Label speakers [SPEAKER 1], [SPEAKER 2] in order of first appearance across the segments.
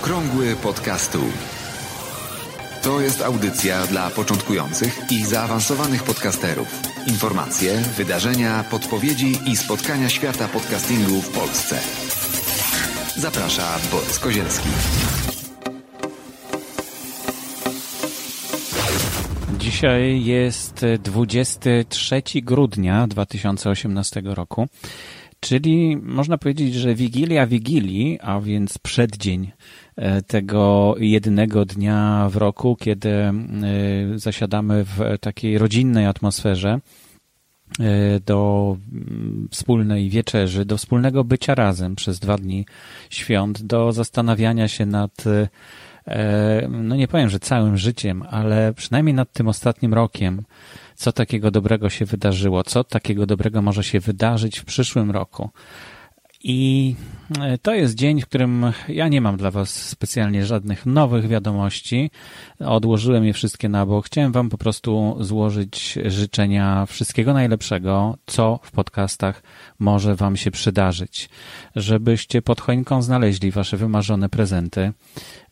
[SPEAKER 1] Okrągły podcastu. To jest audycja dla początkujących i zaawansowanych podcasterów. Informacje, wydarzenia, podpowiedzi i spotkania świata podcastingu w Polsce. Zaprasza Borys Kozielski.
[SPEAKER 2] Dzisiaj jest 23 grudnia 2018 roku, czyli można powiedzieć, że Wigilia Wigilii, a więc przeddzień e, tego jednego dnia w roku, kiedy e, zasiadamy w takiej rodzinnej atmosferze e, do wspólnej wieczerzy, do wspólnego bycia razem przez dwa dni świąt, do zastanawiania się nad no nie powiem, że całym życiem, ale przynajmniej nad tym ostatnim rokiem, co takiego dobrego się wydarzyło, co takiego dobrego może się wydarzyć w przyszłym roku. I e, to jest dzień, w którym ja nie mam dla Was specjalnie żadnych nowych wiadomości. Odłożyłem je wszystkie na bok. Chciałem Wam po prostu złożyć życzenia wszystkiego najlepszego, co w podcastach może Wam się przydarzyć. Żebyście pod choinką znaleźli Wasze wymarzone prezenty.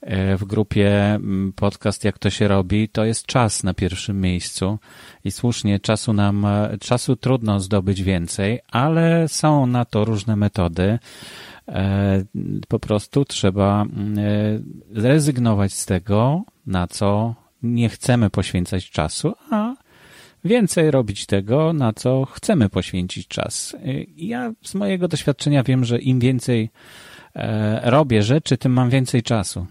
[SPEAKER 2] E, w grupie mm, podcast Jak to się robi, to jest czas na pierwszym miejscu i słusznie czasu nam, e, czasu trudno zdobyć więcej, ale są na to różne metody. E, po prostu trzeba mm, zrezygnować z tego, na co nie chcemy poświęcać czasu, a więcej robić tego, na co chcemy poświęcić czas. Ja z mojego doświadczenia wiem, że im więcej robię rzeczy, tym mam więcej czasu.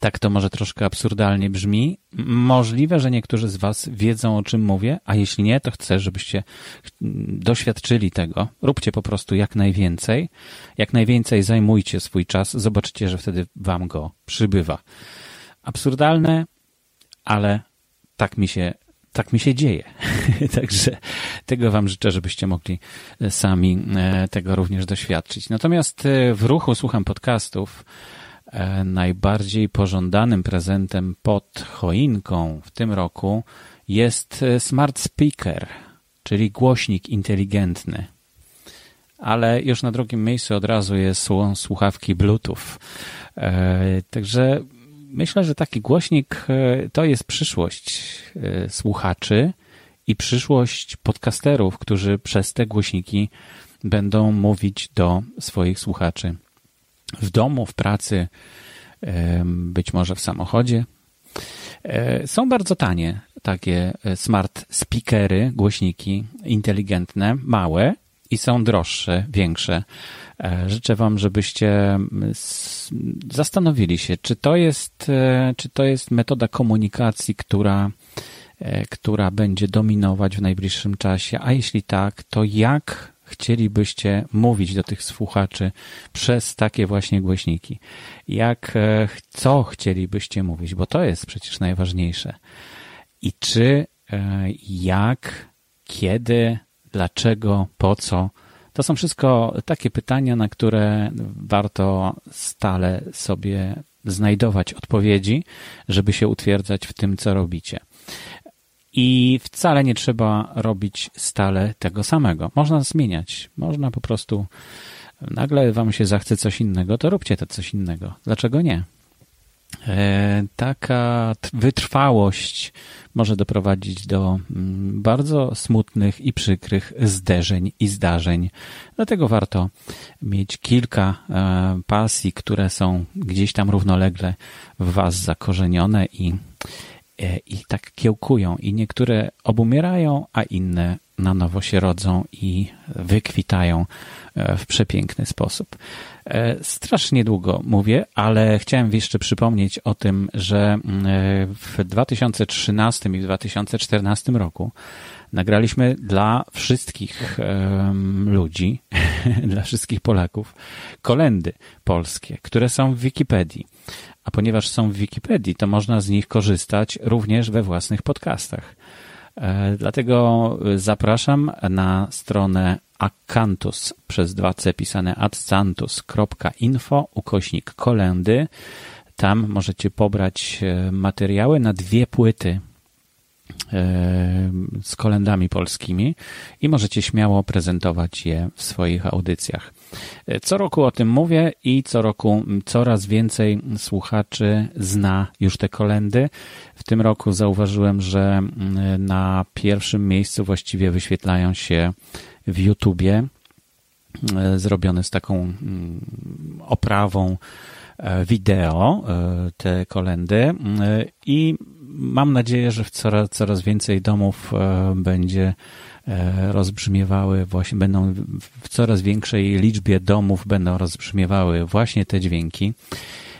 [SPEAKER 2] Tak to może troszkę absurdalnie brzmi. Możliwe, że niektórzy z Was wiedzą, o czym mówię, a jeśli nie, to chcę, żebyście doświadczyli tego. Róbcie po prostu jak najwięcej. Jak najwięcej zajmujcie swój czas, zobaczycie, że wtedy Wam go przybywa. Absurdalne, ale tak mi się, tak mi się dzieje. Także tego Wam życzę, żebyście mogli sami e, tego również doświadczyć. Natomiast e, w ruchu słucham podcastów E, najbardziej pożądanym prezentem pod choinką w tym roku jest e, smart speaker, czyli głośnik inteligentny. Ale już na drugim miejscu od razu jest słuchawki Bluetooth. E, także myślę, że taki głośnik to jest przyszłość słuchaczy i przyszłość podcasterów, którzy przez te głośniki będą mówić do swoich słuchaczy w domu, w pracy, być może w samochodzie. E, są bardzo tanie takie e, smart speakery, głośniki inteligentne, małe i są droższe, większe. E, życzę Wam, żebyście zastanowili się, czy to jest, czy to jest metoda komunikacji, która, która będzie dominować w najbliższym czasie, a jeśli tak, to jak chcielibyście mówić do tych słuchaczy przez takie właśnie głośniki? Jak, e, co chcielibyście mówić? Bo to jest przecież najważniejsze. I czy, e, jak, kiedy, dlaczego, po co? To są wszystko takie pytania, na które warto stale sobie znajdować odpowiedzi, żeby się utwierdzać w tym, co robicie. I wcale nie trzeba robić stale tego samego. Można zmieniać. Można po prostu nagle wam się zachce coś innego, to róbcie to coś innego. Dlaczego nie? E, taka wytrwałość może doprowadzić do mm, bardzo smutnych i przykrych zderzeń i zdarzeń. Dlatego warto mieć kilka e, pasji, które są gdzieś tam równolegle w Was zakorzenione i i tak kiełkują i niektóre obumierają, a inne na nowo się rodzą i wykwitają e, w przepiękny sposób. E, strasznie długo mówię, ale chciałem jeszcze przypomnieć o tym, że w 2013 i w 2014 roku nagraliśmy dla wszystkich ludzi, dla wszystkich Polaków kolendy polskie, które są w Wikipedii. A ponieważ są w Wikipedii, to można z nich korzystać również we własnych podcastach. E, dlatego zapraszam na stronę akantus przez 2c pisane adsantus.info ukośnik kolendy. Tam możecie pobrać e, materiały na dwie płyty z kolendami polskimi i możecie śmiało prezentować je w swoich audycjach. Co roku o tym mówię i co roku coraz więcej słuchaczy zna już te kolendy. W tym roku zauważyłem, że na pierwszym miejscu właściwie wyświetlają się w YouTubie, zrobione z taką oprawą e, wideo e, te kolendy i mam nadzieję, że w coraz, coraz więcej domów e, będzie e, rozbrzmiewały, właśnie będą w coraz większej liczbie domów będą rozbrzmiewały właśnie te dźwięki,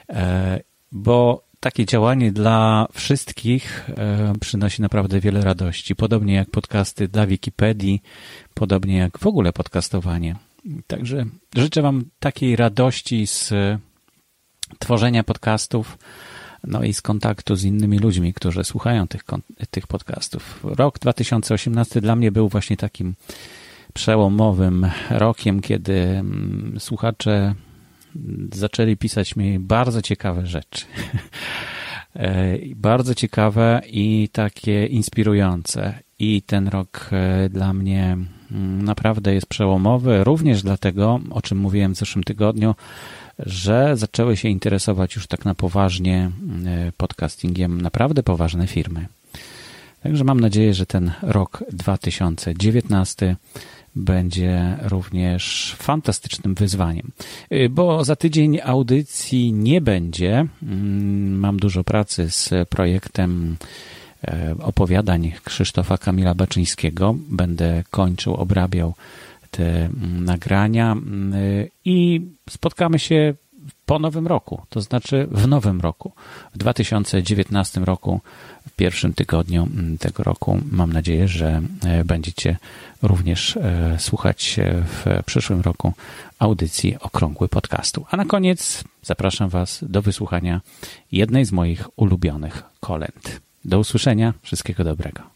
[SPEAKER 2] e, bo takie działanie dla wszystkich przynosi naprawdę wiele radości. Podobnie jak podcasty dla Wikipedii, podobnie jak w ogóle podcastowanie. Także życzę Wam takiej radości z tworzenia podcastów, no i z kontaktu z innymi ludźmi, którzy słuchają tych, tych podcastów. Rok 2018 dla mnie był właśnie takim przełomowym rokiem, kiedy mm, słuchacze zaczęli pisać mi bardzo ciekawe rzeczy. E, bardzo ciekawe i takie inspirujące. I ten rok e, dla mnie mm, naprawdę jest przełomowy, również dlatego, o czym mówiłem w zeszłym tygodniu, że zaczęły się interesować już tak na poważnie e, podcastingiem naprawdę poważne firmy. Także mam nadzieję, że ten rok 2019 będzie również fantastycznym wyzwaniem. E, bo za tydzień audycji nie będzie. Mm, mam dużo pracy z projektem e, opowiadań Krzysztofa Kamila Baczyńskiego. Będę kończył, obrabiał te mm, nagrania mm, i spotkamy się po nowym roku, to znaczy w nowym roku, w 2019 roku, w pierwszym tygodniu mm, tego roku. Mam nadzieję, że e, będziecie również e, słuchać w przyszłym roku audycji Okrągły Podcastu. A na koniec zapraszam Was do wysłuchania jednej z moich ulubionych kolęd. Do usłyszenia, wszystkiego dobrego.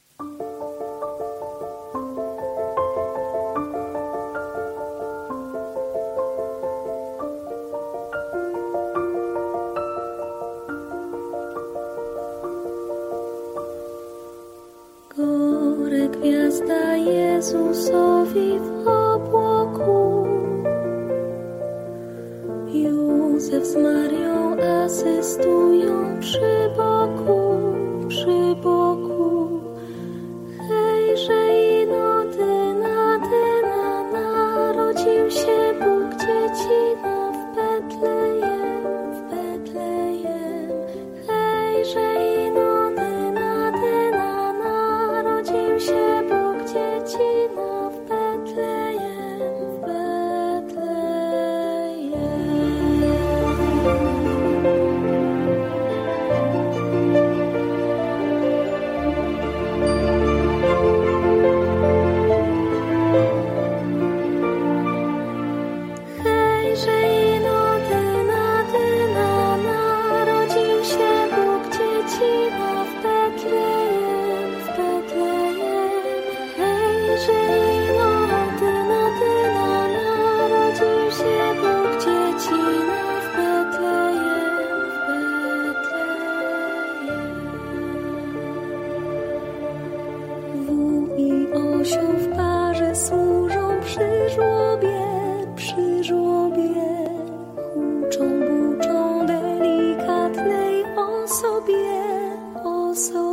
[SPEAKER 3] Marią asystują przy. so